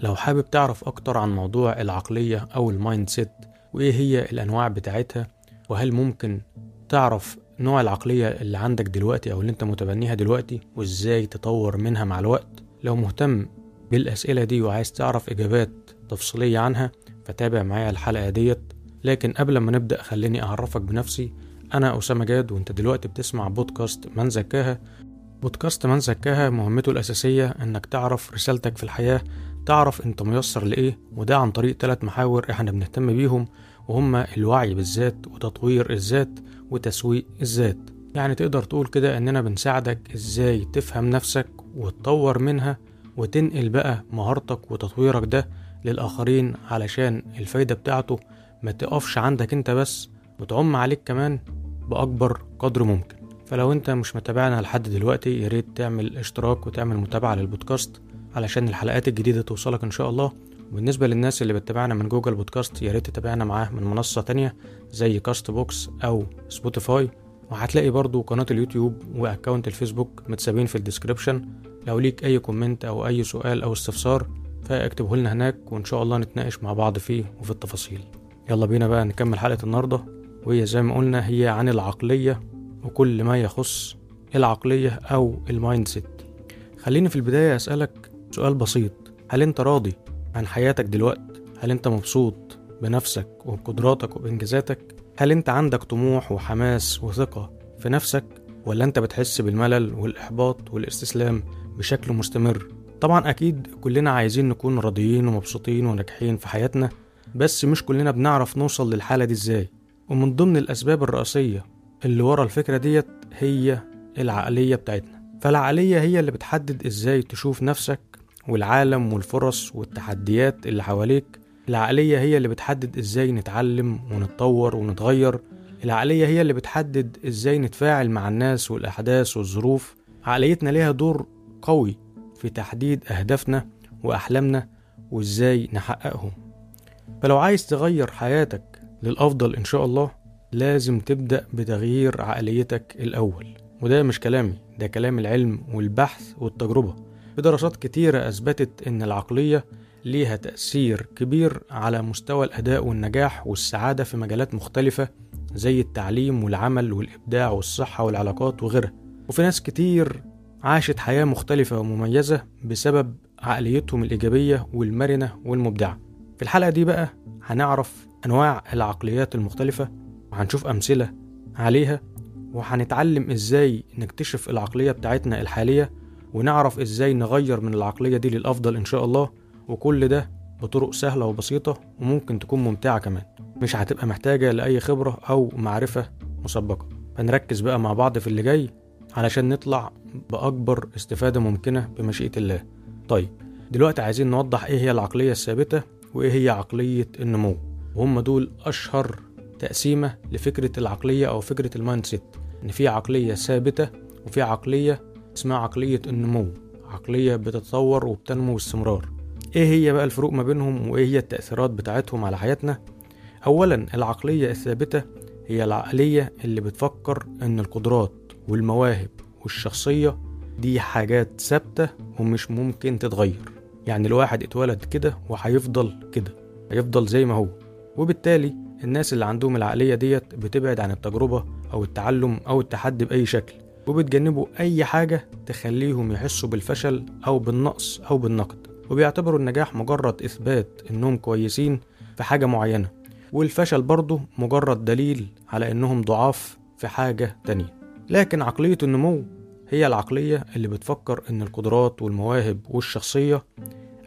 لو حابب تعرف أكتر عن موضوع العقلية أو ال mindset وإيه هي الأنواع بتاعتها وهل ممكن تعرف نوع العقلية اللي عندك دلوقتي أو اللي أنت متبنيها دلوقتي وإزاي تطور منها مع الوقت؟ لو مهتم بالأسئلة دي وعايز تعرف إجابات تفصيلية عنها فتابع معايا الحلقة ديت. لكن قبل ما نبدأ خليني أعرفك بنفسي. أنا أسامة جاد وأنت دلوقتي بتسمع بودكاست من زكاها. بودكاست من زكاها مهمته الأساسية إنك تعرف رسالتك في الحياة تعرف انت ميسر لإيه؟ وده عن طريق ثلاث محاور إحنا بنهتم بيهم وهما الوعي بالذات وتطوير الذات وتسويق الذات. يعني تقدر تقول كده إننا بنساعدك إزاي تفهم نفسك وتطور منها وتنقل بقى مهارتك وتطويرك ده للآخرين علشان الفايدة بتاعته ما تقفش عندك أنت بس وتعم عليك كمان بأكبر قدر ممكن. فلو أنت مش متابعنا لحد دلوقتي ياريت تعمل اشتراك وتعمل متابعة للبودكاست. علشان الحلقات الجديدة توصلك إن شاء الله. وبالنسبة للناس اللي بتتابعنا من Google Podcast يا ريت تتابعنا معاه من منصة تانية زي Castbox أو Spotify وهتلاقي برضو قناة اليوتيوب و account الفيسبوك متسابين في ال description. لو ليك أي comment أو أي سؤال أو استفسار فاكتبه لنا هناك وإن شاء الله نتناقش مع بعض فيه وفي التفاصيل. يلا بينا بقى نكمل حلقة النهاردة. وهي زي ما قلنا هي عن العقلية وكل ما يخص العقلية أو ال mindset خليني في البداية أسألك سؤال بسيط. هل انت راضي عن حياتك دلوقتي؟ هل انت مبسوط بنفسك وبقدراتك وبإنجازاتك؟ هل انت عندك طموح وحماس وثقة في نفسك؟ ولا انت بتحس بالملل والإحباط والإستسلام بشكل مستمر؟ طبعا أكيد كلنا عايزين نكون راضيين ومبسوطين وناجحين في حياتنا بس مش كلنا بنعرف نوصل للحالة دي إزاي. ومن ضمن الأسباب الرئيسية اللي ورا الفكرة ديت هي العقلية بتاعتنا. فالعقلية هي اللي بتحدد إزاي تشوف نفسك والعالم والفرص والتحديات اللي حواليك العقلية هي اللي بتحدد إزاي نتعلم ونتطور ونتغير العقلية هي اللي بتحدد إزاي نتفاعل مع الناس والأحداث والظروف. عقليتنا ليها دور قوي في تحديد أهدافنا وأحلامنا وإزاي نحققهم. فلو عايز تغير حياتك للأفضل إن شاء الله لازم تبدأ بتغيير عقليتك الأول. وده مش كلامي ده كلام العلم والبحث والتجربة. في دراسات كتيرة أثبتت إن العقلية ليها تأثير كبير على مستوى الأداء والنجاح والسعادة في مجالات مختلفة زي التعليم والعمل والإبداع والصحة والعلاقات وغيرها. وفي ناس كتير عاشت حياة مختلفة ومميزة بسبب عقليتهم الإيجابية والمرنة والمبدعة. في الحلقة دي بقى هنعرف أنواع العقليات المختلفة وهنشوف أمثلة عليها وهنتعلم إزاي نكتشف العقلية بتاعتنا الحالية ونعرف إزاي نغير من العقلية دي للأفضل إن شاء الله. وكل ده بطرق سهلة وبسيطة وممكن تكون ممتعة كمان. مش هتبقى محتاجة لأي خبرة أو معرفة مسبقة. فنركز بقى مع بعض في اللي جاي علشان نطلع بأكبر استفادة ممكنة بمشيئة الله. طيب دلوقتي عايزين نوضح إيه هي العقلية الثابتة وإيه هي عقلية النمو. وهم دول أشهر تقسيمة لفكرة العقلية أو فكرة ال mindset. إن في عقلية ثابتة وفي عقلية اسمها عقلية النمو عقلية بتتطور وبتنمو باستمرار. إيه هي بقى الفروق ما بينهم وإيه هي التأثيرات بتاعتهم على حياتنا؟ اولا العقلية الثابتة هي العقلية اللي بتفكر إن القدرات والمواهب والشخصية دي حاجات ثابتة ومش ممكن تتغير. يعني الواحد اتولد كده وهيفضل كده هيفضل زي ما هو. وبالتالي الناس اللي عندهم العقلية ديت بتبعد عن التجربة أو التعلم أو التحدي بأي شكل. وبتجنبوا أي حاجة تخليهم يحسوا بالفشل أو بالنقص أو بالنقد. وبيعتبروا النجاح مجرد إثبات إنهم كويسين في حاجة معينة والفشل برضه مجرد دليل على إنهم ضعاف في حاجة تانية. لكن عقلية النمو هي العقلية اللي بتفكر إن القدرات والمواهب والشخصية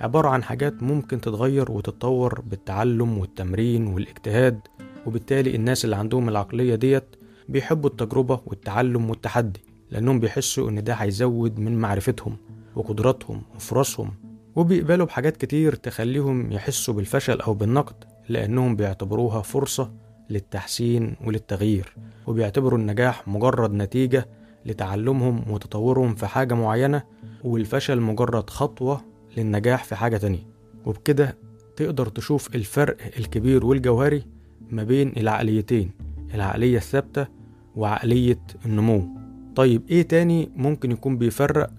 عبارة عن حاجات ممكن تتغير وتتطور بالتعلم والتمرين والاجتهاد وبالتالي الناس اللي عندهم العقلية ديت بيحبوا التجربة والتعلم والتحدي. لأنهم بيحسوا إن ده هيزود من معرفتهم وقدراتهم وفرصهم وبيقبلوا بحاجات كتير تخليهم يحسوا بالفشل أو بالنقد لأنهم بيعتبروها فرصة للتحسين وللتغيير وبيعتبروا النجاح مجرد نتيجة لتعلمهم وتطورهم في حاجة معينة والفشل مجرد خطوة للنجاح في حاجة تانية. وبكده تقدر تشوف الفرق الكبير والجوهري ما بين العقليتين العقلية الثابتة وعقلية النمو. طيب إيه تاني ممكن يكون بيفرق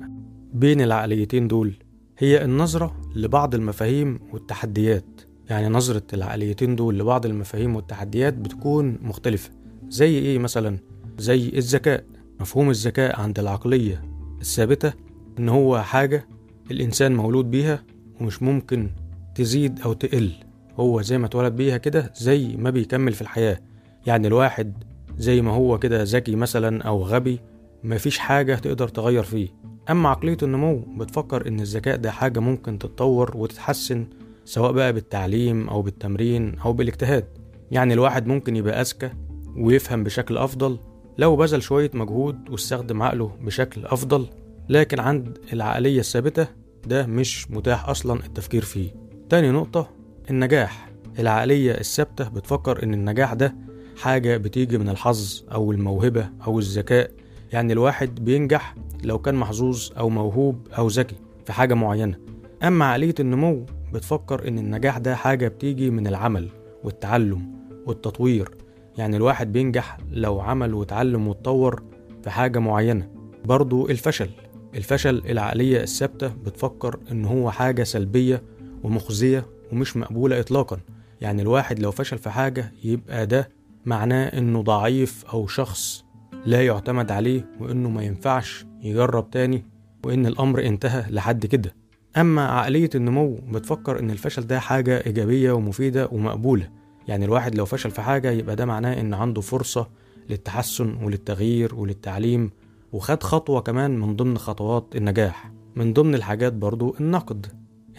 بين العقليتين دول؟ هي النظرة لبعض المفاهيم والتحديات. يعني نظرة العقليتين دول لبعض المفاهيم والتحديات بتكون مختلفة. زي إيه مثلا؟ زي الذكاء. مفهوم الذكاء عند العقلية الثابتة إن هو حاجة الإنسان مولود بيها ومش ممكن تزيد أو تقل. هو زي ما اتولد بيها كده زي ما بيكمل في الحياة. يعني الواحد زي ما هو كده ذكي مثلا أو غبي مفيش حاجة تقدر تغير فيه. أما عقلية النمو بتفكر إن الذكاء ده حاجة ممكن تتطور وتتحسن سواء بقى بالتعليم أو بالتمرين أو بالاجتهاد. يعني الواحد ممكن يبقى أذكى ويفهم بشكل أفضل لو بذل شوية مجهود واستخدم عقله بشكل أفضل لكن عند العقلية الثابتة ده مش متاح أصلا التفكير فيه. تاني نقطة النجاح. العقلية الثابتة بتفكر إن النجاح ده حاجة بتيجي من الحظ أو الموهبة أو الذكاء يعني الواحد بينجح لو كان محظوظ أو موهوب أو ذكي في حاجة معينة. أما عقلية النمو بتفكر إن النجاح ده حاجة بتيجي من العمل والتعلم والتطوير. يعني الواحد بينجح لو عمل واتعلم واتطور في حاجة معينة. برضو الفشل الفشل العقلية الثابتة بتفكر إن هو حاجة سلبية ومخزية ومش مقبولة إطلاقا. يعني الواحد لو فشل في حاجة يبقى ده معناه إنه ضعيف أو شخص لا يعتمد عليه وإنه ما ينفعش يجرب تاني وإن الأمر انتهى لحد كده. أما عقلية النمو بتفكر إن الفشل ده حاجة إيجابية ومفيدة ومقبولة. يعني الواحد لو فشل في حاجة يبقى ده معناه إن عنده فرصة للتحسن وللتغيير وللتعليم وخد خطوة كمان من ضمن خطوات النجاح. من ضمن الحاجات برضو النقد.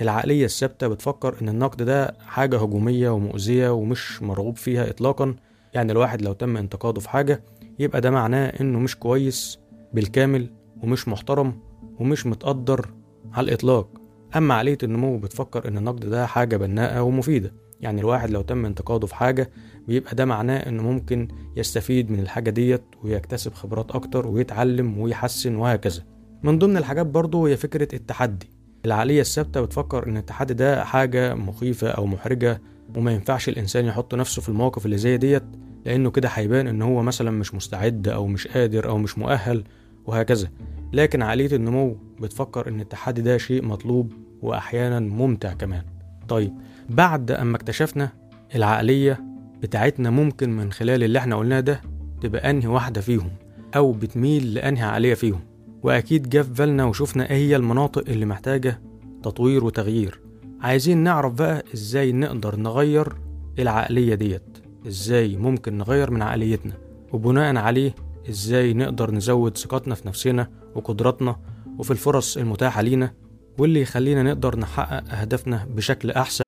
العقلية الثابتة بتفكر إن النقد ده حاجة هجومية ومؤذية ومش مرغوب فيها إطلاقا. يعني الواحد لو تم انتقاده في حاجة يبقى ده معناه إنه مش كويس بالكامل ومش محترم ومش متقدر على الإطلاق. أما عقلية النمو بتفكر إن النقد ده حاجة بناءة ومفيدة. يعني الواحد لو تم انتقاده في حاجة بيبقى ده معناه إنه ممكن يستفيد من الحاجة ديت ويكتسب خبرات أكتر ويتعلم ويحسن وهكذا. من ضمن الحاجات برضه هي فكرة التحدي. العقلية الثابتة بتفكر إن التحدي ده حاجة مخيفة أو محرجة وما ينفعش الإنسان يحط نفسه في المواقف اللي زي ديت. لأنه كده هيبان إن هو مثلا مش مستعد أو مش قادر أو مش مؤهل وهكذا. لكن عقلية النمو بتفكر إن التحدي ده شيء مطلوب وأحيانا ممتع كمان. طيب بعد أما اكتشفنا العقلية بتاعتنا ممكن من خلال اللي إحنا قلناه ده تبقى أنهي واحدة فيهم أو بتميل لأنهي عقلية فيهم. وأكيد جه في بالنا وشفنا إيه هي المناطق اللي محتاجة تطوير وتغيير. عايزين نعرف بقى إزاي نقدر نغير العقلية ديت. إزاي ممكن نغير من عقليتنا وبناء عليه إزاي نقدر نزود ثقتنا في نفسنا وقدراتنا وفي الفرص المتاحة لينا واللي يخلينا نقدر نحقق أهدافنا بشكل أحسن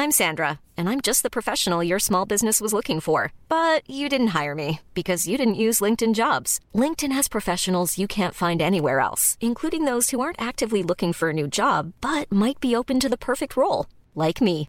I'm Sandra, and I'm just the professional your small business was looking for. But you didn't hire me because you didn't use LinkedIn jobs. LinkedIn has professionals you can't find anywhere else, including those who aren't actively looking for a new job but might be open to the perfect role, like me.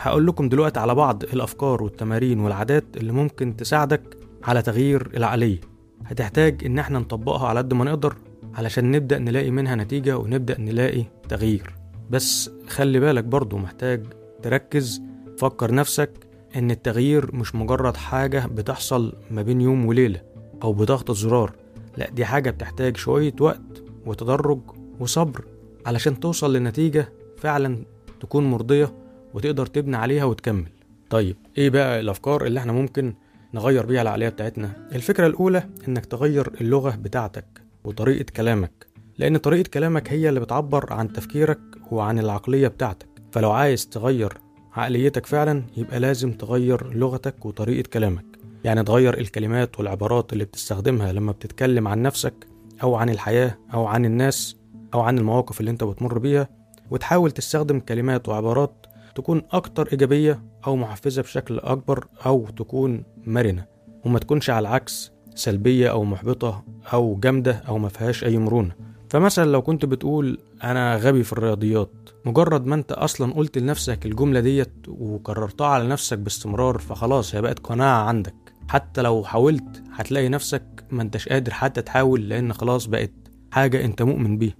هقول لكم دلوقتي على بعض الأفكار والتمارين والعادات اللي ممكن تساعدك على تغيير العقلية. هتحتاج إن إحنا نطبقها على قد ما نقدر علشان نبدأ نلاقي منها نتيجة ونبدأ نلاقي تغيير. بس خلي بالك برضو محتاج تركز فكر نفسك إن التغيير مش مجرد حاجة بتحصل ما بين يوم وليلة أو بضغط الزرار لا دي حاجة بتحتاج شوية وقت وتدرج وصبر علشان توصل لنتيجة فعلا تكون مرضية وتقدر تبني عليها وتكمل. طيب إيه بقى الأفكار اللي إحنا ممكن نغير بيها العقلية بتاعتنا؟ الفكرة الأولى إنك تغير اللغة بتاعتك وطريقة كلامك لأن طريقة كلامك هي اللي بتعبر عن تفكيرك وعن العقلية بتاعتك. فلو عايز تغير عقليتك فعلا يبقى لازم تغير لغتك وطريقة كلامك. يعني تغير الكلمات والعبارات اللي بتستخدمها لما بتتكلم عن نفسك أو عن الحياة أو عن الناس أو عن المواقف اللي أنت بتمر بيها وتحاول تستخدم كلمات وعبارات تكون أكتر إيجابية أو محفزة بشكل أكبر أو تكون مرنة وما تكونش على العكس سلبية أو محبطة أو جامدة أو ما فيهاش أي مرونة. فمثلا لو كنت بتقول أنا غبي في الرياضيات مجرد ما أنت أصلا قلت لنفسك الجملة ديت وكررتها على نفسك باستمرار فخلاص هي بقت قناعة عندك. حتى لو حاولت هتلاقي نفسك ما أنتش قادر حتى تحاول لأن خلاص بقت حاجة أنت مؤمن بيها.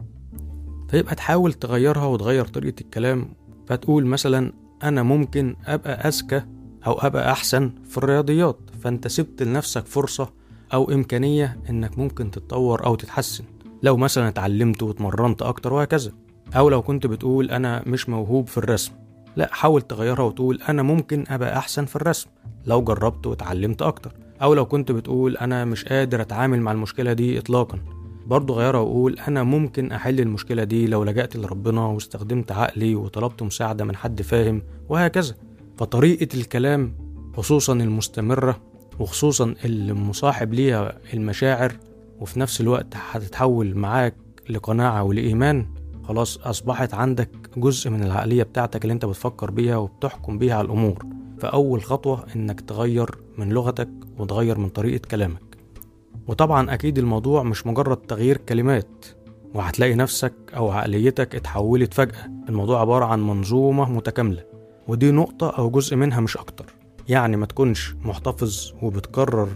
فيبقى تحاول تغيرها وتغير طريقة الكلام فتقول مثلا أنا ممكن أبقى أذكى أو أبقى أحسن في الرياضيات فأنت سبت لنفسك فرصة أو إمكانية إنك ممكن تتطور أو تتحسن لو مثلا اتعلمت واتمرنت أكتر وهكذا. أو لو كنت بتقول أنا مش موهوب في الرسم. لا حاول تغيرها وتقول أنا ممكن أبقى أحسن في الرسم لو جربت واتعلمت أكتر. أو لو كنت بتقول أنا مش قادر أتعامل مع المشكلة دي إطلاقا. برضه غيرها وأقول أنا ممكن أحل المشكلة دي لو لجأت لربنا واستخدمت عقلي وطلبت مساعدة من حد فاهم وهكذا. فطريقة الكلام خصوصا المستمرة وخصوصا اللي مصاحب ليها المشاعر وفي نفس الوقت هتتحول معاك لقناعة ولإيمان خلاص أصبحت عندك جزء من العقلية بتاعتك اللي أنت بتفكر بيها وبتحكم بيها على الأمور. فأول خطوة إنك تغير من لغتك وتغير من طريقة كلامك. وطبعا أكيد الموضوع مش مجرد تغيير كلمات وهتلاقي نفسك أو عقليتك اتحولت فجأة. الموضوع عبارة عن منظومة متكاملة ودي نقطة أو جزء منها مش أكتر. يعني ما تكونش محتفظ وبتكرر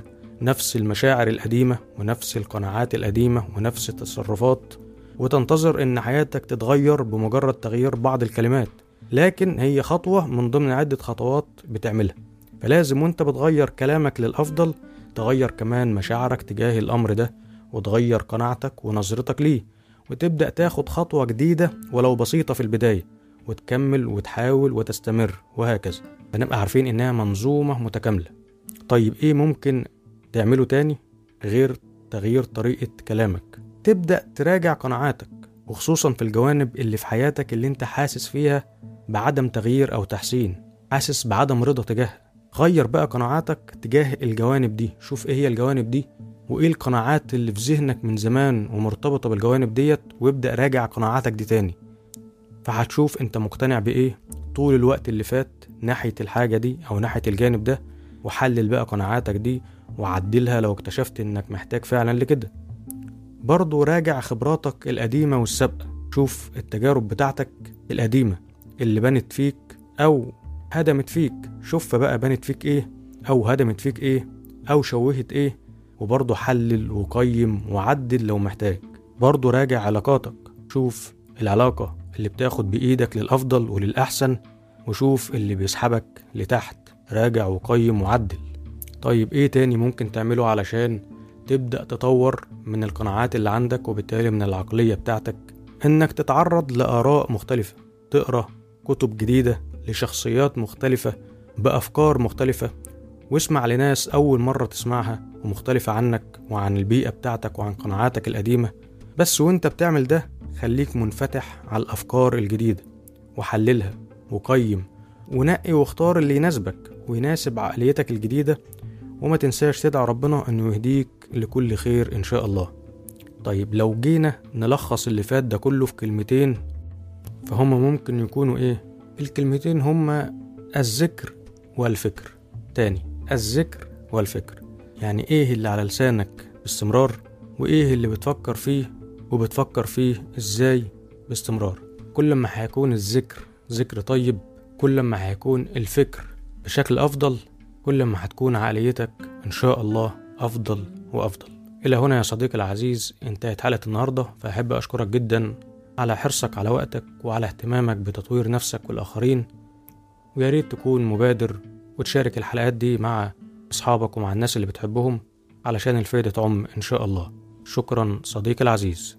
نفس المشاعر القديمة ونفس القناعات القديمة ونفس التصرفات وتنتظر إن حياتك تتغير بمجرد تغيير بعض الكلمات. لكن هي خطوة من ضمن عدة خطوات بتعملها. فلازم وأنت بتغير كلامك للأفضل تغير كمان مشاعرك تجاه الأمر ده وتغير قناعتك ونظرتك ليه وتبدأ تاخد خطوة جديدة ولو بسيطة في البداية وتكمل وتحاول وتستمر وهكذا. فنبقى عارفين إنها منظومة متكاملة. طيب إيه ممكن تعمله تاني غير تغيير طريقة كلامك؟ تبدأ تراجع قناعاتك وخصوصا في الجوانب اللي في حياتك اللي أنت حاسس فيها بعدم تغيير أو تحسين حاسس بعدم رضا تجاهها غير بقى قناعاتك تجاه الجوانب دي. شوف إيه هي الجوانب دي. وإيه القناعات اللي في ذهنك من زمان ومرتبطة بالجوانب ديت. وابدأ راجع قناعاتك دي تاني. فهتشوف أنت مقتنع بإيه طول الوقت اللي فات ناحية الحاجة دي أو ناحية الجانب ده. وحلل بقى قناعاتك دي وعدلها لو اكتشفت إنك محتاج فعلا لكده. برضه راجع خبراتك القديمة والسابقة. شوف التجارب بتاعتك القديمة اللي بنت فيك أو هدمت فيك. شوف بقى بنت فيك إيه أو هدمت فيك إيه أو شوهت إيه وبرضه حلل وقيم وعدل لو محتاج. برضه راجع علاقاتك. شوف العلاقة اللي بتاخد بإيدك للأفضل وللأحسن وشوف اللي بيسحبك لتحت. راجع وقيم وعدل. طيب إيه تاني ممكن تعمله علشان تبدأ تطور من القناعات اللي عندك وبالتالي من العقلية بتاعتك؟ إنك تتعرض لآراء مختلفة. تقرأ كتب جديدة لشخصيات مختلفة بأفكار مختلفة. واسمع لناس أول مرة تسمعها ومختلفة عنك وعن البيئة بتاعتك وعن قناعاتك القديمة. بس وانت بتعمل ده خليك منفتح على الأفكار الجديدة وحللها وقيم ونقي واختار اللي يناسبك ويناسب عقليتك الجديدة. وما تنساش تدعي ربنا إنه يهديك لكل خير إن شاء الله. طيب لو جينا نلخص اللي فات ده كله في كلمتين فهم ممكن يكونوا إيه؟ الكلمتين هما الذكر والفكر. تاني الذكر والفكر. يعني إيه اللي على لسانك باستمرار وإيه اللي بتفكر فيه وبتفكر فيه إزاي باستمرار؟ كل ما هيكون الذكر ذكر طيب كل ما هيكون الفكر بشكل أفضل كل ما هتكون عقليتك إن شاء الله أفضل وأفضل. إلى هنا يا صديقي العزيز انتهت حلقة النهارده. فأحب أشكرك جدا على حرصك على وقتك وعلى اهتمامك بتطوير نفسك والآخرين ويا ريت تكون مبادر وتشارك الحلقات دي مع أصحابك ومع الناس اللي بتحبهم علشان الفايدة تعم إن شاء الله. شكرا صديقي العزيز.